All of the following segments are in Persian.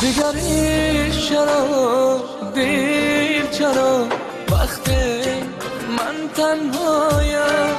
دیگری چرا دیر چرا؟ وقتی من تنهایم.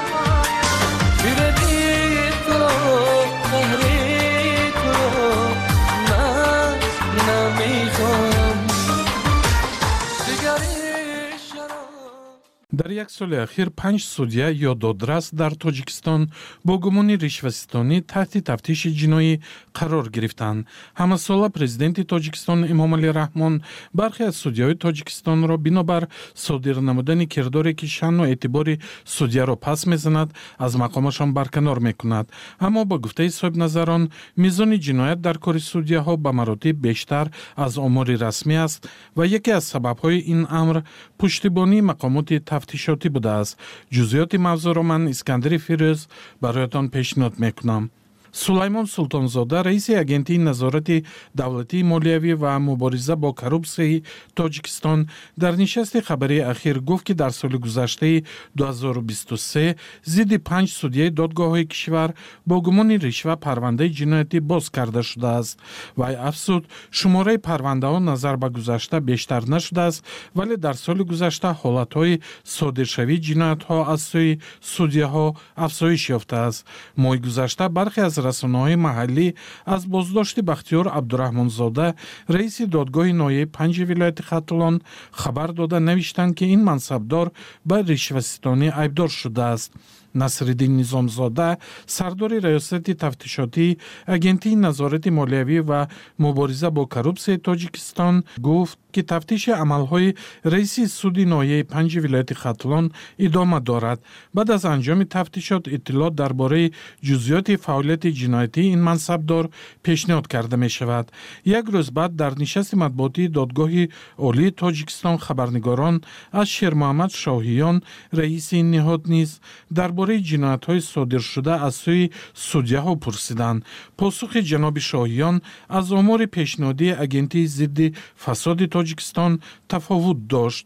Дар як соли ахир панҷ судя ё додрас дар тоҷикистон бо гумони ришваситонӣ таҳти тафтиши ҷиноӣ қарор гирифтанд ҳамасола президенти тоҷикистон эмомалӣ раҳмон бархе аз судяҳои тоҷикистонро бинобар содир намудани кирдоре ки шаъну эътибори судяро пас мезанад аз мақомашон барканор мекунад. Аммо ба гуфтаи соҳибназарон мизони ҷиноят дар кори судяҳо ба маротиб бештар аз омори расмӣ аст ва яке аз сабабҳои ин амр пуштибонии мақомоти тафтишотӣ будааст. Ҷузъиёти мавзӯъро ман искандари фирӯз бароятон пешниҳод мекунам сулаймон султонзода раиси агентии назорати давлатии молиявӣ ва мубориза бо коррупсияи тоҷикистон дар нишасти хабарии ахир гуфт ки дар соли гузаштаи 2023 зидди панҷ судяи додгоҳҳои кишвар бо гумони ришва парвандаи ҷиноятӣ боз карда шудааст. Вай афзуд шумораи парвандаҳо назар ба гузашта бештар нашудааст вале дар соли гузашта ҳолатҳои содиршавии ҷиноятҳо аз сӯи судяҳо афзоиш ёфтааст. Моҳи гузашта бархе аз расонаҳои маҳаллӣ аз боздошти бахтиёр абдураҳмонзода раиси додгоҳи ноҳияи панҷи вилояти хаталон хабар дода навиштанд ки ин мансабдор ба ришваситонӣ айбдор шудааст насриддин низомзода сардори раёсати тафтишотии агентии назорати молиявӣ ва мубориза бо коррупсияи тоҷикистон гуфт ки тафтиши амалҳои раиси суди ноҳияи панҷи вилояти хатлон идома дорад баъд аз анҷоми тафтишот иттилоъ дар бораи ҷузъиёти фаъолияти ҷиноятии ин мансабдор пешниҳод карда мешавад як рӯз баъд дар нишасти матбуотии додгоҳи олии тоҷикистон хабарнигорон аз шермуҳаммад шоҳиён раиси ин ниҳод низ дар бораи ҷиноятҳои содиршуда аз сӯи судяҳо пурсиданд. Посухи ҷаноби шоҳиён аз омори пешниҳодии агентии зидди фасоди тоҷикистон тафовут дошт.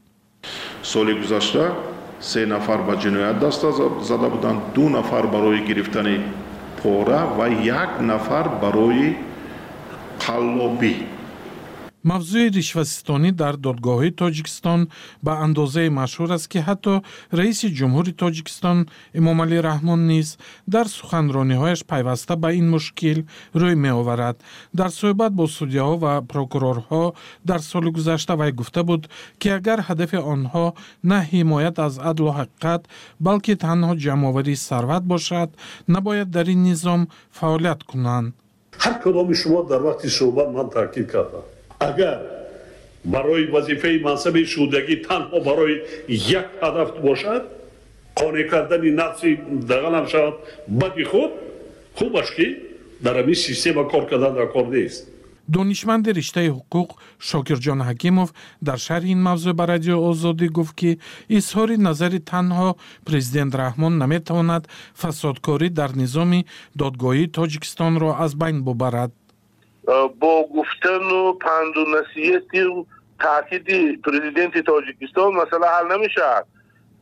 Соли гузашта се нафар ба ҷиноят даст зада буданд ду нафар барои гирифтани пора ва як нафар барои қаллобӣ мавзӯи ришвасистонӣ дар додгоҳҳои тоҷикистон ба андозае машҳур аст ки ҳатто раиси ҷумҳури тоҷикистон эмомалӣ раҳмон низ дар суханрониҳояш пайваста ба ин мушкил рӯй меоварад. Дар суҳбат бо судяҳо ва прокурорҳо дар соли гузашта вай гуфта буд ки агар ҳадафи онҳо на ҳимоят аз адлу ҳақиқат балки танҳо ҷамъоварии сарват бошад набояд дар ин низом фаъолият кунанд. Ҳар кадоми шумо дар вақти суҳбат ман таъкид кардам агар барои вазифаи мансаби шудагӣ танҳо барои як ҳадаф бошад қонеъ кардани нафси даганам шавад бади худ хубаш ки дар ҳамин система кор кардан дар кор нест. Донишманди риштаи ҳуқуқ шокирҷон ҳакимов дар шарҳи ин мавзӯъ ба радиои озодӣ гуфт ки изҳори назари танҳо президент раҳмон наметавонад фасодкорӣ дар низоми додгоҳии тоҷикистонро аз байн бубарад бо гуфтану панду насиҳати таъкиди президенти тоҷикистон масъала ҳал намешавад.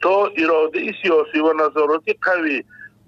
То иродаи сиёсӣ ва назороти қавӣ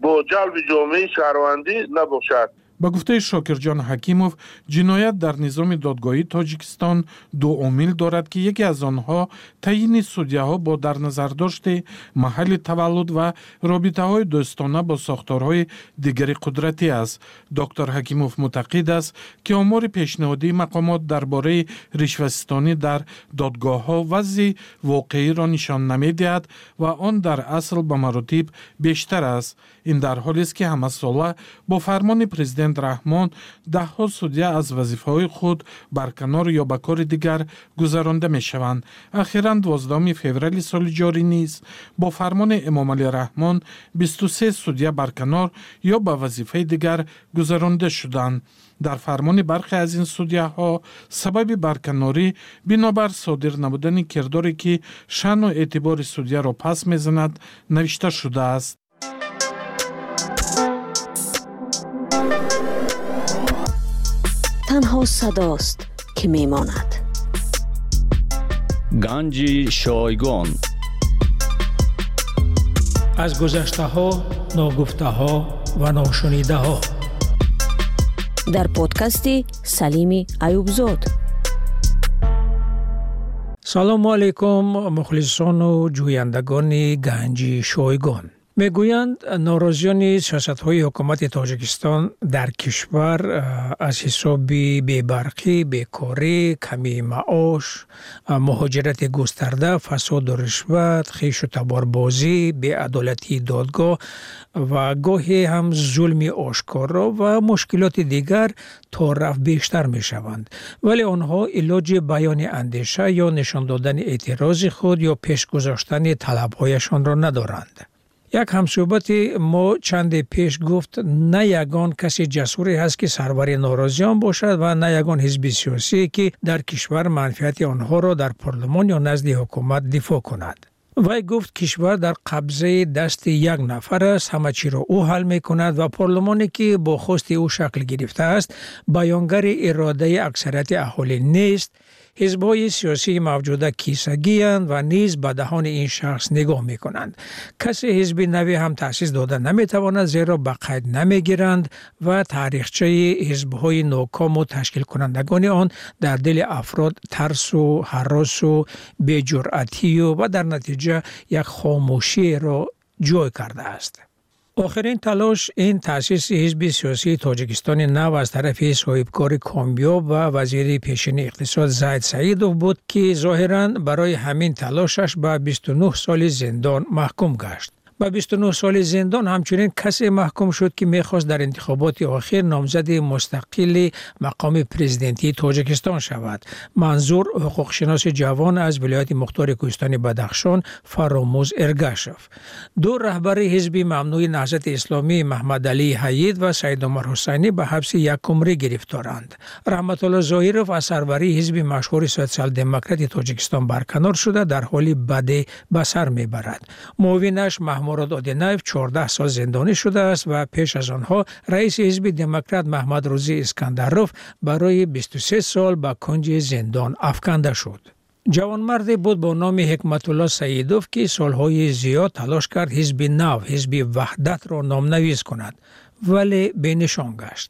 бо ҷалби ҷомеаи шаҳрвандӣ набошад ба гуфтаи шокирҷон ҳакимов ҷиноят дар низоми додгоҳии тоҷикистон ду омил дорад ки яке аз онҳо таъйини судяҳо бо дарназардошти маҳалли таваллуд ва робитаҳои дӯстона бо сохторҳои дигари қудратӣ аст. Доктор ҳакимов мутақид аст ки омори пешниҳодии мақомот дар бораи ришвасистонӣ дар додгоҳҳо вазъи воқеиро нишон намедиҳад ва он дар асл ба маротиб бештар аст ин дар ҳолест ки ҳамасола бо фармони президент раҳмон даҳҳо судя аз вазифаҳои худ барканор ё ба кори дигар гузаронда мешаванд. Ахиран 12 феврали соли ҷорӣ низ бо фармони эмомалӣ раҳмон 23 судя барканор ё ба вазифаи дигар гузаронда шуданд. Дар фармони бархе аз ин судяҳо сабаби барканорӣ бинобар содир намудани кирдоре ки шаъну эътибори судяро пас мезанад навишта шудааст танҳо садост ки мемонад. Ганҷи шойгон. Аз гузаштаҳо ногуфтаҳо ва ношунидаҳо. Дар подкасти салими аюбзод салому алайкум мухлисону ҷӯяндагони ганҷи шойгон мегӯянд норозиёни сиёсатҳои ҳукумати тоҷикистон дар кишвар аз ҳисоби бебарқӣ бекорӣ камии маош муҳоҷирати густарда фасоду ришват хишу таборбозӣ беадолатии додгоҳ ва гоҳе ҳам зулми ошкоро ва мушкилоти дигар то рафт бештар мешаванд. Вале онҳо илоҷи баёни андеша ё нишон додани эътирози худ ё пешгузоштани талабҳояшонро надоранд یک همصحبت ما چند پیش گفت نه یگان کسی جسوری هست که سرور ناراضیان باشد و نه یگان حزب سیاسی که در کشور منفعت آنها را در پارلمان یا نزد حکومت دفاع کند. وای گفت کشور در قبضه دست یک نفر است همه چی را او حل می کند و پارلمانی که با خواست او شکل گرفته است بیانگر اراده اکثریت اهالی نیست. حزبای سیاسی موجوده کیسگی و نیز به دهان این شخص نگاه می کنند کسی حزب نوی هم تأسیس داده نمی تواند زیرا به قید نمی گیرند و تاریخچه حزب ناکام و تشکیل کنندگان آن در دل افراد ترس و حراس و بی‌جرأتی و, و در نتیجه یک خاموشی را جای کرده است. آخرین تلاش این تأسیس حزب سیاسی تاجیکستان نو از طرف صاحبکار کامیاب و وزیر پیشین اقتصاد زید سعیدوف بود که ظاهرا برای همین تلاشش به 29 سال زندان محکوم گشت. Ба 29 соли зиндон ҳамчунин касе маҳкум шуд ки мехост дар интихоботи охир номзади мустақили мақоми президентии тоҷикистон шавад. Манзур ҳуқуқшиноси ҷавон аз вилояти мухтори кӯҳистони бадахшон фаромӯз эргашев. Ду раҳбари ҳизби мамнӯи наҳзати исломӣ маҳмадалии ҳаид ва саидумар ҳусайнӣ ба ҳабси якумрӣ гирифторанд. Раҳматулло зоҳиров аз сарварии ҳизби машҳури социал-демократи тоҷикистон барканор шуда дар ҳоли баде ба сар мебарад. Муовинаш мурод одинаев 14 сол зиндонӣ шудааст ва пеш аз онҳо раиси ҳизби демократ маҳмадрӯзӣ искандаров барои 23 сол ба кунҷи зиндон афканда шуд. Ҷавонмарде буд бо номи ҳикматулло саидов ки солҳои зиёд талош кард ҳизби нав ҳизби ваҳдатро номнавис кунад вале бенишон гашт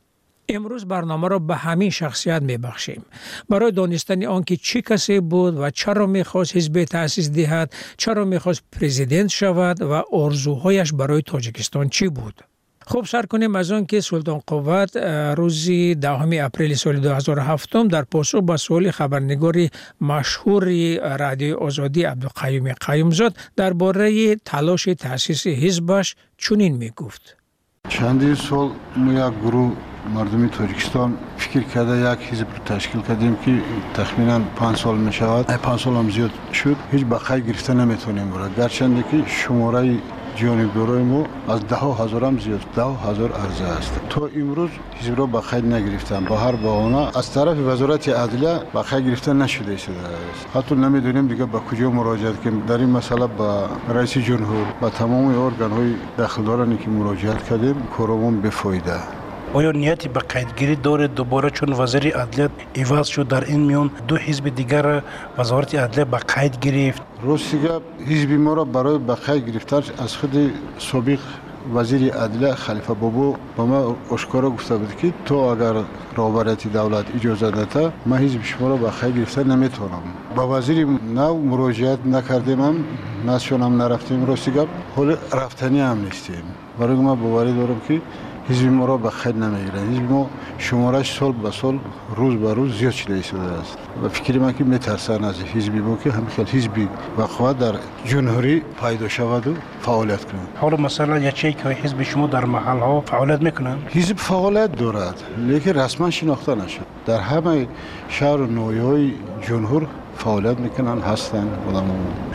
امروز برنامه را به همین شخصیت می بخشیم. برای دانستن آنکه چی کسی بود و چرا می خواست حزب تأسیس دهد چرا می خواست پریزیدنت شود و ارزوهایش برای تاجیکستان چی بود خوب سر کنیم از آن که سلطان قوت روزی دهم اپریل سال 2007 در پاسخ به سوال خبرنگاری مشهور رادیو آزادی عبدالقیوم قیومزاد درباره تلاش تأسیس حزبش چنین می گفت چندین سال ما یک گروه مردمی ترکستان فکر کرده یک حزب رو تشکیل کردیم که تخمینا 5 سال می شود 5 سال هم زیاد شد. هیچ بقای گرفته نمی‌تونیم برای گرچند که شماره جانب ما از ده هزار هم زیاد ده هزار عرضه است. تا امروز حزب را به نگرفتند. نگرفتن با هر بهانه. از طرف وزارت عدلیه به گرفتن گرفته نشده است. حتی نمی‌دونیم دیگه به کجا مراجعه کنیم. در این مسئله به رئیس جمهور با تمام ارگان های دخلدارانی که مراجعه کردیم کارمون بفایده. آیا نیتی به قیدگیری داره دوباره چون وزیر عدلیت ایواز شد در این میان دو حزب دیگر وزارت عدلیت به قید گرفت؟ روسی گپ حزب ما را برای به قید گرفتن از خود سابق وزیر عدلیه خلیفه بابو به ما آشکارا گفته بود که تو اگر رابرتی دولت اجازه نده ما حزب شما را به خیر گرفته نمی‌تونم. با وزیر نو مراجعت نکردیم هم نزدشون نرفتیم روسی گپ حال رفتنی هم نیستیم. برای ما باوری دارم که حزب ما را به خیر نمی‌گیرند حزب ما شمارش سال به سال روز به روز زیاد شده ایستاده است. و فکر من که میترسند از حزب ما که همخیل حزب وقوع در جمهوری پیدا شود و فعالیت کنند حالا مثلا یکی که حزب شما در محل ها فعالیت می‌کنند حزب فعالیت دارد لیکن رسما شناخته نشد. در همه شهر و نویای جمهور فعالیت می‌کنن هستند. آدم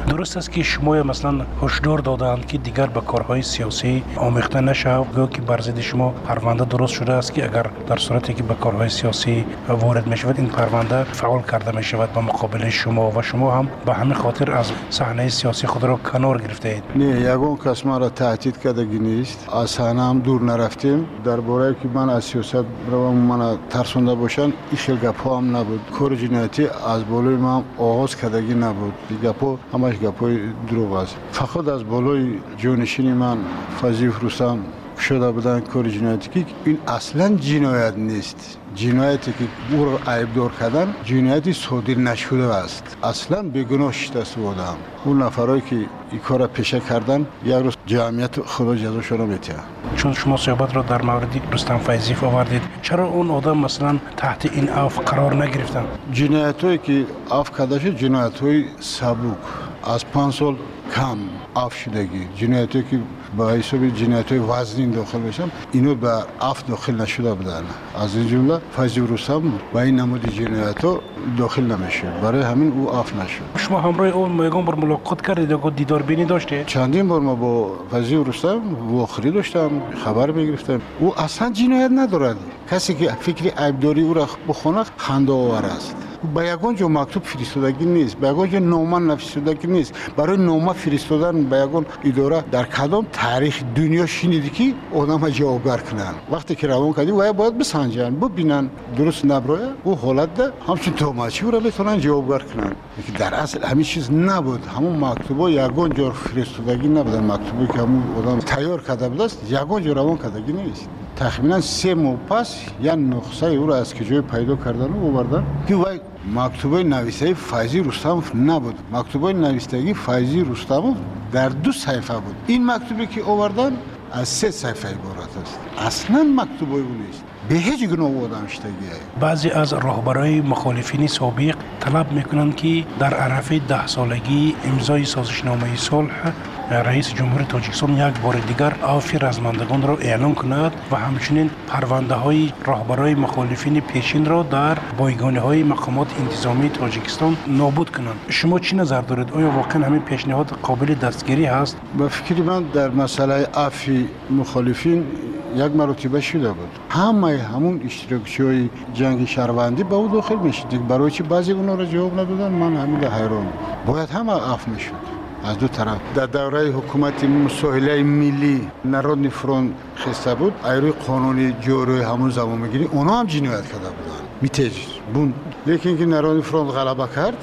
درست است که شما مثلا هشدار دادند که دیگر به کارهای سیاسی آمیخته نشود. گویا که بر ضد شما پرونده درست شده است که اگر در صورتی که به کارهای سیاسی وارد می شود این پرونده فعال کرده می شود به مقابل شما و شما هم به همین خاطر از صحنه سیاسی خود را کنار گرفته اید. نه یگون کس ما را تهدید کردگی نیست. از صحنه هم دور نرفتیم. در باره که من از سیاست رو من ترسونده باشن این خیلی گپ هم نبود. کار جنایتی از بالای ما آغاز کردگی نبود. گپ همش گپ دروغ است فقط از بالای جانشین من فضیف رستم شده بودن کار جنایتی که این اصلا جنایت نیست. جنایتی که او را عیبدار کردن جنایتی صادر نشده است. اصلا بیگناه شده بودم اون نفرایی که این کار پیشه کردن یک روز جمعیت خدا جزاشون رو میتیه. چون شما صحبت را در مورد رستم فیضیف آوردید چرا اون آدم مثلا تحت این عفو قرار نگرفتن جنایت هایی که عفو کرده شد جنایت های سبوک از پنج سال کم عفو شدگی جنایت هایی که با حساب جنایت های وزنین داخل بشن اینو به عفو داخل نشده بودن. از این جمله فیضی رستم با این نمود جنایت ها داخل نمیشه. برای همین او عفو نشد. شما همراه اون یگان بار ملاقات کردید یا دیدار بینی داشته چندین بار ما با فضی رستم واخری داشتم خبر می‌گرفتم. او اصلا جنایت ندارد. کسی که فکر عیبداری او را بخونه خنده آور است. با یگان جا مکتوب فرستادگی نیست با یگان جا نامه نفرستادگی نیست برای نامه فرستادن با یگان اداره در کدام تاریخ دنیا شنیدی که آدم جوابگر کنن وقتی که روان کردی و باید بسنجن ببینن درست نبرای او حالت ده همچون توماچی او را بتونن جوابگر کنن در اصل همین چیز نبود همون مکتوبا یگان جا فرستادگی نبودن مکتوبی که همون آدم تیار کرده بود است یگان جا روان کردگی نیست تقریبا سه ماه پس یا نقصه او را از کجای پیدا کردن و آوردن که وای مکتوبه نویسه فایزی رستموف نبود مکتوبه نویسندگی فایزی رستموف در دو صفحه بود این مکتوبی که آوردن از سه صفحه عبارت است اصلا مکتوبه او نیست به هیچ گناه آدم بعضی از راهبرای مخالفین سابق طلب می‌کنند که در عرفه ده سالگی امضای سازشنامه صلح رئیس جمهور تاجیکستان یک بار دیگر عفو رزمندگان را اعلام کند و همچنین پرونده های راهبرای مخالفین پیشین را در بایگانه های مقامات انتظامی تاجیکستان نابود کنند. شما چی نظر دارید؟ آیا واقعا همین پیشنهاد قابل دستگیری هست؟ به فکر من در مسئله عفو مخالفین یک مرتبه شده بود. همه همون اشتراکچی های جنگ شهروندی به او داخل می‌شد. برای چی بعضی اونا را جواب ندادن؟ من همین حیران. باید همه عفو می‌شد. از دو طرف. در دوره حکومت مساهله ملی نرودنی فرون خسته بود ایروی قانونی جوروی همون زمان می‌گیری اونا هم جنایت کرده بودن. میتیج بون لیکن که نرودنی فرون غلبه کرد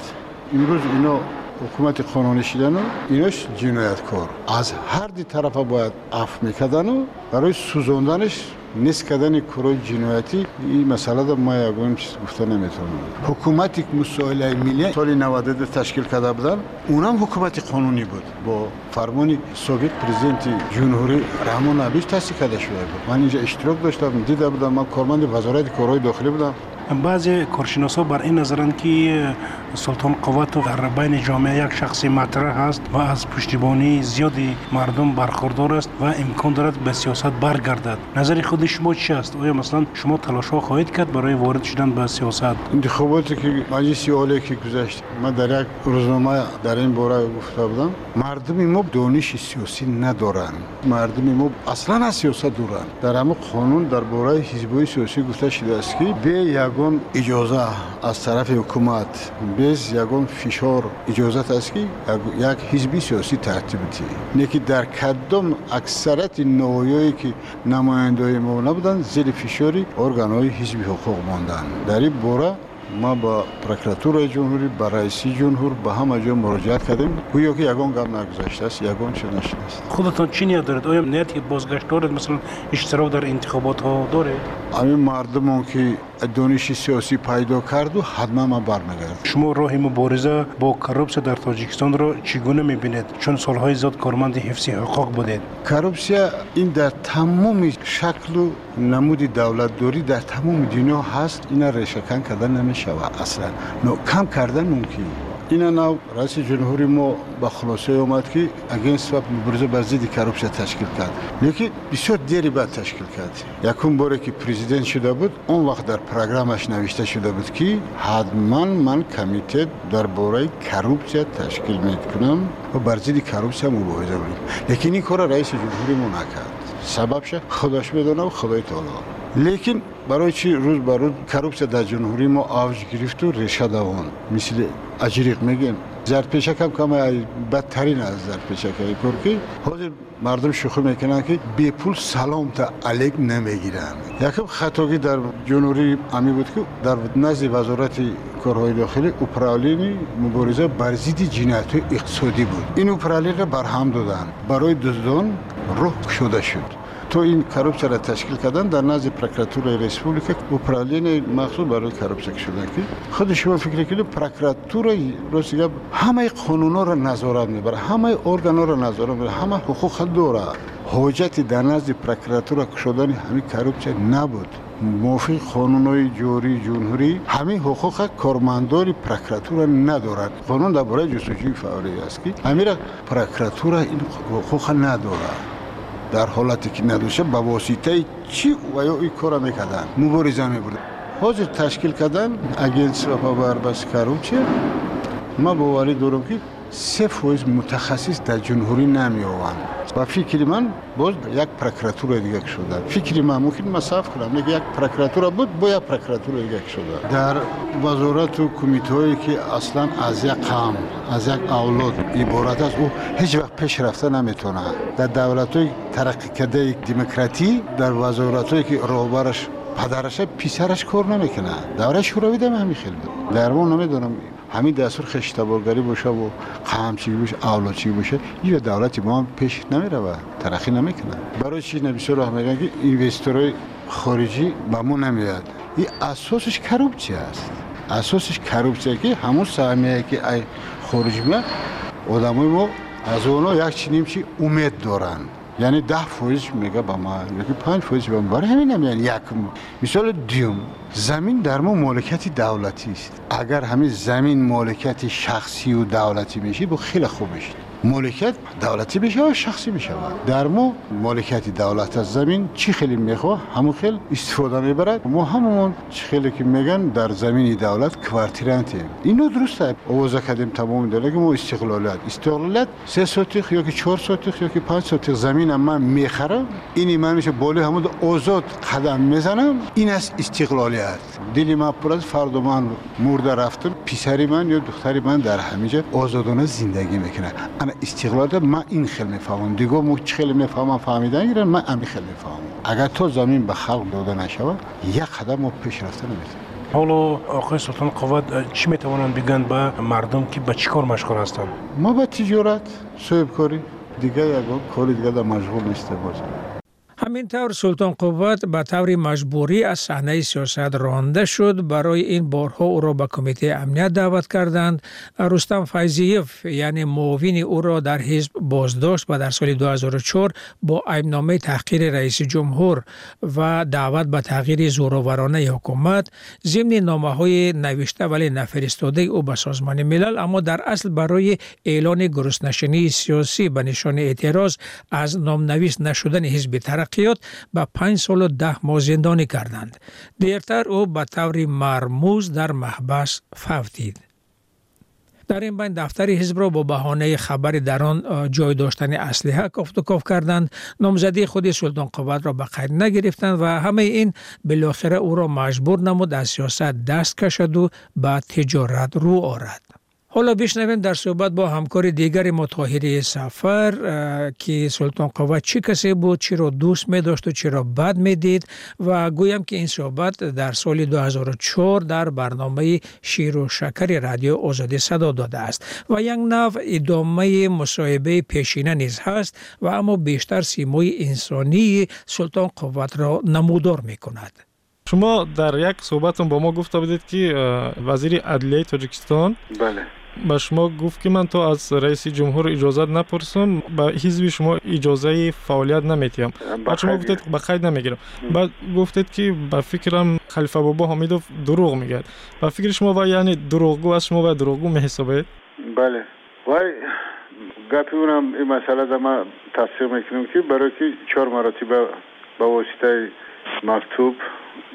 امروز اینا حکومت قانونی شدن و ایناش جنایتکار از هر دی طرف باید عفو می‌کردن و برای سوزوندنش نیست کردن کارهای جنایتی این مسئله در ما یگان چیز گفته نمی‌تونم. حکومتی مسائل ملی سال 92 تشکیل کرده بودن اونم حکومت قانونی بود. با فرمان سوگیت پرزیدنت جمهوری رحمان ابیش تاسیس کرده شده بود. من اینجا اشتراک داشتم دیده بودم من کارمند وزارت کارهای داخلی بودم. بعضی کارشناسا بر این نظرند که سلطان قوت در بین جامعه یک شخصی مطرح است و از پشتیبانی زیادی مردم برخوردار است و امکان دارد به سیاست برگردد. نظر خود شما چی است؟ آیا مثلا شما تلاش ها خواهید کرد برای وارد شدن به سیاست؟ انتخاباتی که مجلس عالی که گذشت من در یک روزنامه در این باره گفته بودم مردم ما دانش سیاسی ندارند مردم ما اصلا از سیاست دورند در همه قانون در باره حزبی سیاسی گفته شده است که به یکون اجازه از طرف حکومت. بز یکون فشار اجازه است که یک حزبی سیاسی ترتیب دهی نکی در کدام اکثرت نوایی که نماینده ما نبودن زیر فشاری ارگان های حزبی حقوق ماندن در این بوره ما با پروکراتورای جمهوری با رئیسی جمهور با همه جا مراجعت کردیم. گویا که یگان گپ نگذاشته است یگان چه نشده است. خودتان چی نیت دارید؟ آیا نیت که بازگشت دارید؟ مثلا اشتراک در انتخابات ها دارید؟ همین مردمان که دانش سیاسی پیدا کرد حتما ما برمیگرد شما راه مبارزه با کروپسیا در تاجیکستان را چگونه می‌بینید؟ چون سالهای زیاد کارمند حفظ حقوق بودید. نمود دولت دوری در تمام دنیا هست اینا ریشهکن کردن نمی‌شود. اصلا نو کم کردن ممکن. اینا نو رئیس جمهوری ما با خلاصه اومد که اگینست و مبارزه بر ضد کروپسیا تشکیل کرد. لیکن بسیار دیری بعد تشکیل کرد. یکم باره که پرزیدنت شده بود اون وقت در پروگرامش نوشته شده بود که حتما من کمیته در باره کروپسیا تشکیل می‌کنم و بر ضد کروپسیا مبارزه کنیم لیکن این کار رئیس جمهوری ما نکرد. سببش خودش بدونه و خدای تعالی. لیکن برای چی روز بر روز کروپسیا در جمهوری ما آوج گرفت و ریشه دوان مثل اجریق میگیم زرد پیشک هم کم بدترین از زرد پیشک های که حاضر مردم شوخی می‌کنن که بی پول سلام تا علیک نمی‌گیرن یکم خطاگی در جنوری امی بود که در نزد وزارت کارهای داخلی اپرالین مبارزه بر ضد جنایت اقتصادی بود این اپرالین را برهم دادن برای دزدان روح شده شد تو این کروپسیا را تشکیل کردن در نزد پروکراتور ریسپوبلیکا اپرالین مخصوص برای کروپسیا شدن که خود شما فکر کنید پروکراتور روسیه همه قانونا را نظارت می‌بره همه ارگانا را نظارت می‌بره همه حقوق داره حجت در نزد پروکراتور شدن همین کروپسیا نبود. موافق قانونهای جوری جمهوری همین حقوق کارمندان پروکراتور ندارد قانون درباره جستجوی فوری است که همین پروکراتور این حقوق ندارد در حالتی که ندوشه به واسطه چی و یا این کار می‌کردن؟ مبارزه میبردن حاضر تشکیل کردن اگنس و پاور بس چه ما باوری دارم که سه فویز متخصص در جمهوری نمی آوند و فکر من باز یک پروکراتور دیگه شده. فکر من ممکن مصاف کنم یک پروکراتور بود با یک پروکراتور دیگه شده. در وزارت و کمیته که اصلا از یک قام از یک اولاد عبارت است او هیچ وقت پیش رفته نمی‌تونه. در دولت های ترقی کرده دموکراتی در وزارت که روبرش پدرش پیسرش کار نمی‌کنه. دوره شوروی دم همین خیلی در نمی‌دونم همین دستور خشتبارگری باشه و قمچی باشه اولادچی باشه این دولتی ما هم پیش نمیره و ترقی نمی‌کنه. برای چی نبیسه راه میگن که اینوستورهای خارجی به ما نمیاد این اساسش کروپچی است. اساسش کروپچی که همون سهمیه که ای خارجی میاد آدمای ما از اونا یک چی چی امید دارن. یعنی ده فویز میگه با ما یکی پنج فویز با ما. برای همین یعنی یک مثال دیوم. زمین در ما مالکیت دولتی است. اگر همین زمین مالکیت شخصی و دولتی میشه با خیلی خوب میشه. مالکیت دولتی بشه و شخصی بشه؟ در ما مالکیت دولت از زمین چی خیلی می‌خواه؟ همون خیلی استفاده می‌برد. ما همون چی خیلی که میگن در زمین دولت کوارتیرانتی اینو درسته اوضاع کردیم تمام داره که ما استقلالت استقلالت سه سوتیخ یا که چهار سوتیخ یا که پنج سوتیخ زمین من می‌خرم. این من میشه بالی همون آزاد قدم می‌زنم. این است استقلالیت. دلی من پر از فرد من مرده رفتم. پسری من یا دختری من در همینجا آزادانه زندگی می‌کنه. انا استقلال من این خیلی می‌فهمم دیگه مو خیلی می‌فهمم فهمیدن گیرن. من همین خیلی می‌فهمم اگر تو زمین به خلق داده نشود یک قدم ما پیش رفته نمی‌تونیم. حالا آقای سلطان قوت چی می‌توانند بگن به مردم که به چی کار مشغول هستند ما به تجارت صاحب کاری. دیگه یک کار دیگه در مشغول نیسته بازم همینطور سلطان قوت به طور مجبوری از صحنه سیاست رانده شد. برای این بارها او را به کمیته امنیت دعوت کردند رستم فیضیف یعنی معاون او را در حزب بازداشت و در سال 2004 با ایمنامه تحقیر رئیس جمهور و دعوت به تغییر زورآورانه حکومت ضمن نامه های نوشته ولی نفرستاده او به سازمان ملل اما در اصل برای اعلان گرسنشینی سیاسی به نشان اعتراض از نامنویس نشدن حزب ترقیات به پنج سال و ده ماه زندانی کردند. دیرتر او به طور مرموز در محبس فوتید. در این بین دفتر حزب را با بهانه خبر در آن جای داشتن اسلحه کفت و کاف کردند نامزدی خود سلطان قوت را به قید نگرفتند و همه این بالاخره او را مجبور نمود از رو حالا بشنویم در صحبت با همکار دیگر ما طاهری سفر که سلطان قوت چی کسی بود چی را دوست می داشت و چی را بد می دید و گویم که این صحبت در سال 2004 در برنامه شیر و شکر رادیو آزادی صدا داده است. و یک نو ادامه مصاحبه پیشینه نیز هست و اما بیشتر سیموی انسانی سلطان قوت را نمودار می کند شما در یک صحبتون با ما گفته بودید که وزیر عدلیه تاجیکستان بله. به شما گفت که من تو از رئیس جمهور اجازه نپرسم به حزب شما اجازه فعالیت نمیتیم بعد شما گفتید به قید نمی‌گیرم. بعد گفتید که به فکرم خلیفه بابا حمیدوف دروغ میگد و فکر شما و یعنی دروغگو از شما و دروغگو میحسابید بله. وای گپی اونم این مسئله در ما تصدیق می‌کنیم که برای که چهار مراتب با واسطه مکتوب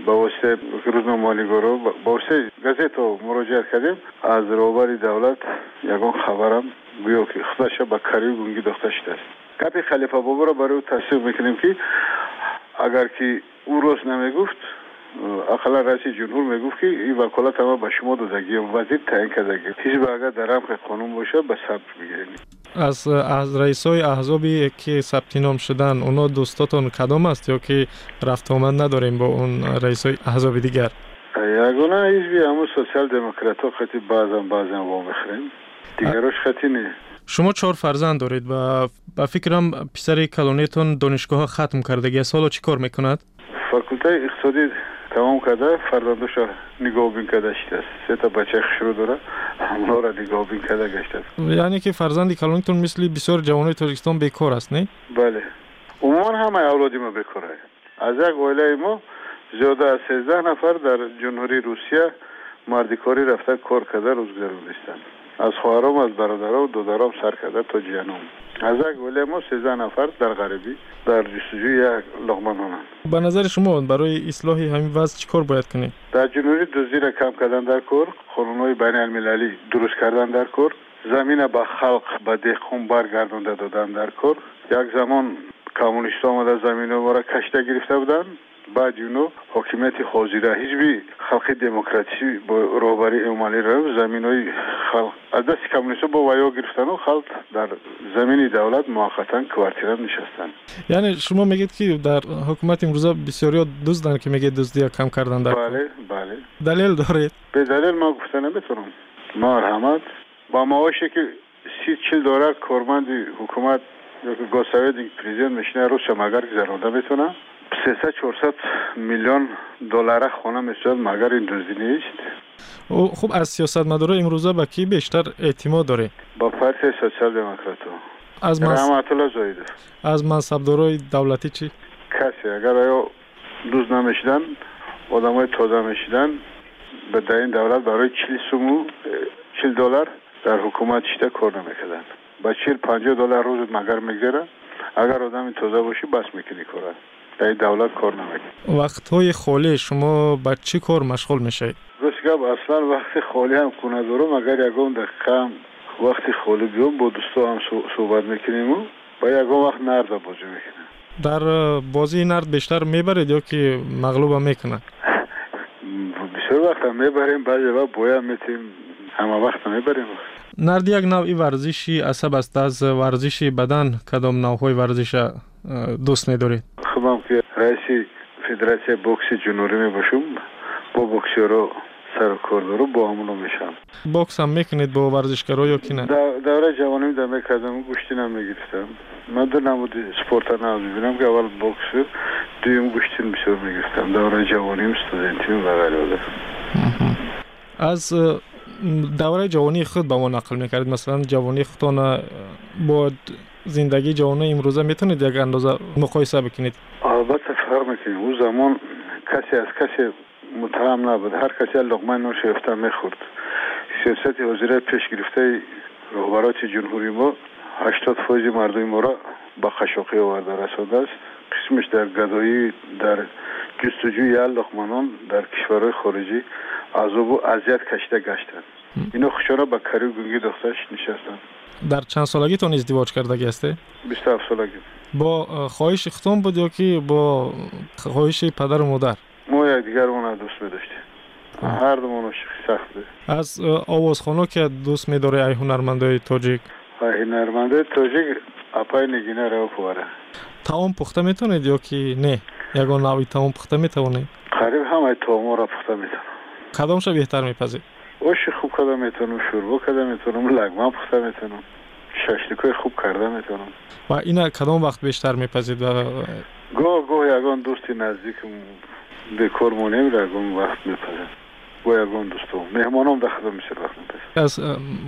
با واسطه روزنامه‌نگارا با واسطه گازت مراجعت کردیم. از روبری دولت یگان خبرم گویا که خودش به کاری گونگی داخته شده است گپی خلیفه بابا را برای او تصدیق می‌کنیم که اگر که او روز نمی‌گفت اقلا رئیس جمهور می‌گفت که این وکالت ما به شما دادگی وزیر تعیین کردگی. حزب اگر در رمق قانون باشه به ثبت از از رئیس های احزابی که ثبت نام شدن اونا دوستاتون کدام است یا که رفت آمد نداریم با اون رئیس های احزاب دیگر؟ یگانه حزبی همون سوسیال دموکرات ها خطی بعضم بعضم وا می‌خریم دیگراش خطی نه شما چهار فرزند دارید و با فکرم پسر کلونیتون دانشگاه ختم کردگی است حالا چی کار می‌کند؟ فاکولته اقتصادی تمام کرده فرزندش نگاه بین کرده شده است. سه تا بچه خشرو داره همونا را نگاه بین کرده گشته است. یعنی که فرزندی کلونیتون مثل بسیار جوانای تاجیکستان بیکار است نه؟ بله. عموما همه اولادی ما بیکاره از یک اوله ما زیاده از 13 نفر در جمهوری روسیه مردی کاری رفته کار کرده روز گذروندستند از خواهرام از برادرام و دودرام سر کرده تا جیانم از یک ولی ما سیزده نفر در غریبی در جستجوی یک هنند به نظر شما برای اصلاح همین وضع چیکار باید کنیم در جنوبی دزدی را کم کردن در کور قانونهای بین المللی درست کردن در کور زمین به خلق به دهقان برگردانده دادن در کور. یک زمان کمونیست آمده زمین را کشته گرفته بودند بعد یونو حاکمیت حاضره حزب خلق دموکراسی با روبری امالی را زمین های خلق از دست کمونیست با ویا گرفتن و خلق در زمین دولت موقتا کوارتیرا نشستن. یعنی شما میگید که در حکومت امروزه بسیاری دزدن که میگه دزدی کم کردن در بله بله. دلیل دارید؟ به دلیل ما گفتن نمی‌تونم. ما رحمت با معاشی که سی چل دلار کارمند حکومت یا که گوسوید پرزیدنت میشنه روز مگر گذرانده می‌تونه 300 400 میلیون دلار خانه می‌شد مگر این دزدی نیست؟ خب از سیاست مدارا امروزه به کی بیشتر اعتماد داره؟ با پارتی سوسیال دموکرات از منصب از منصبدارای دولتی چی؟ کسی اگر آیا دوز نمی‌شدن آدم های تازه می‌شدن به در این دولت برای 40 سومو 40 دلار در حکومت شده کار نمی‌کردن. با 40 50 دلار روز مگر میگذره؟ اگر آدم تازه باشی بس می‌کنی کار در دولت کار نمی‌کنی وقت های خالی شما با چی کار مشغول میشید گپ اصلا وقت خالی هم کنه دارم اگر یگان دقیقه وقت خالی بیام با دوستا هم صحبت می‌کنیم و با یگان وقت نرد بازی می‌کنیم در بازی نرد بیشتر می‌برید یا که مغلوب هم می‌کنه؟ بسیار وقت هم می‌بریم بعضی وقت بویا میتیم همه وقت می‌بریم نرد یک نوعی ورزشی عصب است از ورزش بدن کدام نوعهای ورزش دوست میدارید؟ خودم که رئیس فدراسیون بوکس جنوبی می باشم با بوکسیرو سر کار دارم با همونو میشم. بوکس هم می‌کنید با ورزشکارا یا کی نه؟ دوره جوانی در می‌کردم گوشتی نمی‌گرفتم من در نمود سپورت نمود ببینم که اول بوکس دویم گوشتی بسیار می‌گرفتم. دوره جوانیم استودنتی و غیره از دوره جوانی خود به ما نقل می‌کردید. مثلا جوانی خودتان با زندگی جوانی امروزه می‌تونید یک اندازه مقایسه بکنید؟ البته فرق می‌کنید اون زمان کسی از کسی متهم نبود. هر کسی لقمه نور شرفته می‌خورد. سیاست وزیر پیش گرفته رهبرات جمهوری ما 80 فوز مردم ما را به خشاقی آورده. رسانده است. قسمش در گدایی در جستجوی لقمانان در کشورهای خارجی عذاب و اذیت کشیده گشتند. اینا خوشانه به کاری گونگی دخترش نشستند در چند سالگیتون ازدواج کردگی هسته؟ 27 سالگی با خواهش ختم بود یا که با خواهش پدر و مادر؟ ما یک دیگر اون دوست می داشتیم هر دومون سخت از آوازخانه که دوست می داره ای هنرمندای تاجیک؟ ای هنرمندای تاجیک اپای نگینه رو پواره تاون پخته می‌تونید یا که نه؟ یگان نوی تاون پخته می‌تونید؟ قریب همه تاون را پخته می‌تونم کدامش بهتر میپذید؟ اوش کرده می‌تونم شوربا لگمه پخته می‌تونم ششلیکای خوب کرده می‌تونم و اینا کدام وقت بیشتر میپذید و گاه گاه یگان دوستی نزدیکم به کار مونیم یگان وقت میپذید با یگان دوستم مهمانم در خدمت میشه از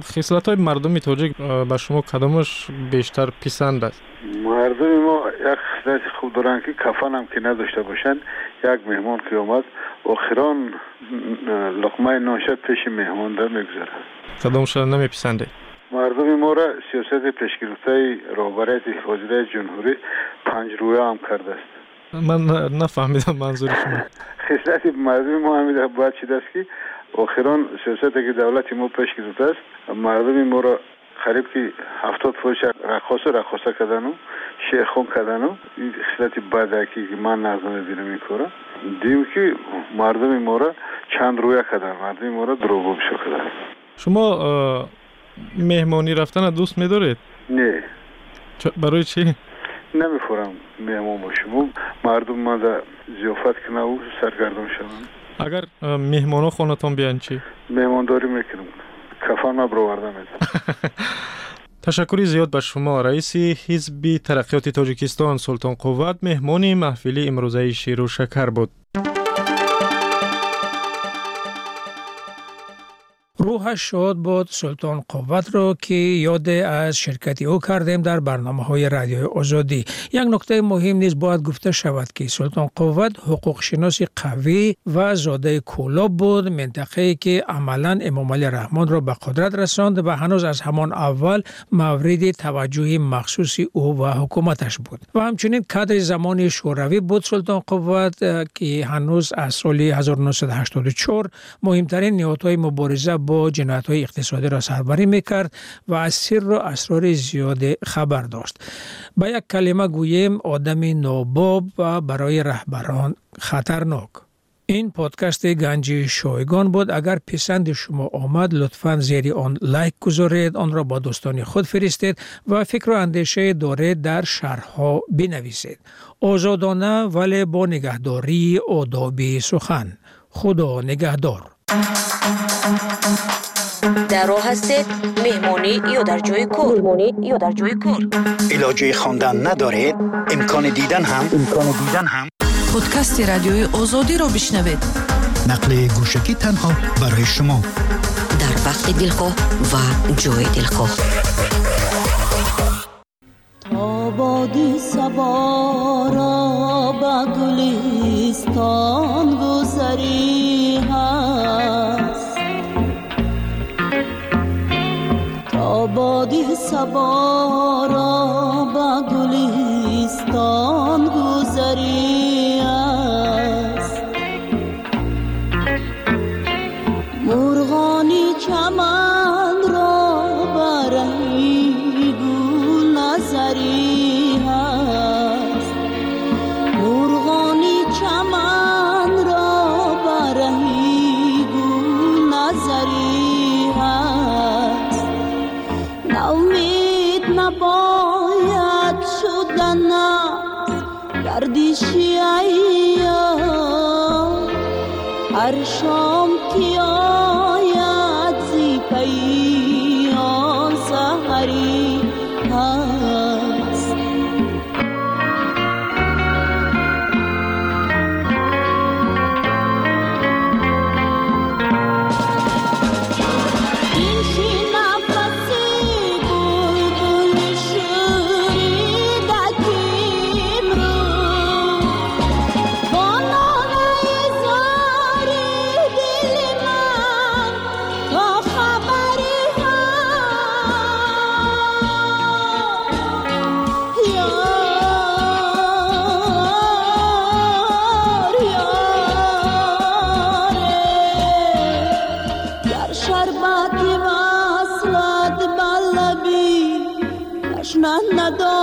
خصلت های مردم تاجیک به شما کدامش بیشتر پسند است مردم ما یک خصلت خوب دارن که کفن هم که نداشته باشن یک مهمان که آمد آخران لقمه ناشد پیش مهمان در می‌گذاره کدامش نمیپسنده مردم ما را سیاست پیشگرفته من نفهمیدم منظور شما. خصلت مردم ما همیده باید چی است که آخران سیاست که دولت ما پیش گرفته است مردم ما را قریب که هفتاد فروش رقاصه رقاصه کردن و شیخون کردن و این خصلت بده که من نظر دیرم می‌کنم دیم که مردم ما را چند رویه کردن. مردم ما را دروغو بشو کردن. شما مهمانی رفتن دوست میدارید؟ نه. برای چی؟ نمی‌خورم مهمان باشم مردم ما در زیافت کنه و سرگردم شدن اگر مهمانو خونتان بیان چی؟ مهمانداری می‌کنم. کفان ما برآورده میدم. تشکری زیاد به شما. رئیس حزب ترقیات تاجیکستان سلطان قوت مهمانی محفلی امروزه شیر و شکر بود. روحش شاد بود سلطان قوت را که یاد از شرکتی او کردیم در برنامه های رادیوی آزادی. یک نکته مهم نیز باید گفته شود که سلطان قوت حقوق شناس قوی و زاده کولاب بود منطقه که عملا امام علی رحمان را به قدرت رساند و هنوز از همان اول مورد توجه مخصوص او و حکومتش بود. و همچنین کادر زمان شوروی بود سلطان قوت که هنوز از سال 1984 مهمترین نهادهای مبارزه با جنایت های اقتصادی را سربری می‌کرد و از سر و اسرار زیاد خبر داشت. با یک کلمه گویم آدم ناباب و برای رهبران خطرناک. این پادکست گنجی شایگان بود. اگر پسند شما آمد لطفا زیر آن لایک گذارید آن را با دوستان خود فرستید و فکر و اندیشه دارید در شرحها بنویسید. آزادانه ولی با نگهداری آدابی سخن. خدا نگهدار. در راه هستید مهمانی یا در جای کور مهمانی یا در جای کور علاجه خواندن ندارید امکان دیدن هم. امکان دیدن هم. پادکست رادیوی آزادی را بشنوید. نقل گوشکی تنها برای شما. در وقت دلخواه و جای دلخواه. آبادی سوارا با آبادی سوارا با گلستان گذری. todo.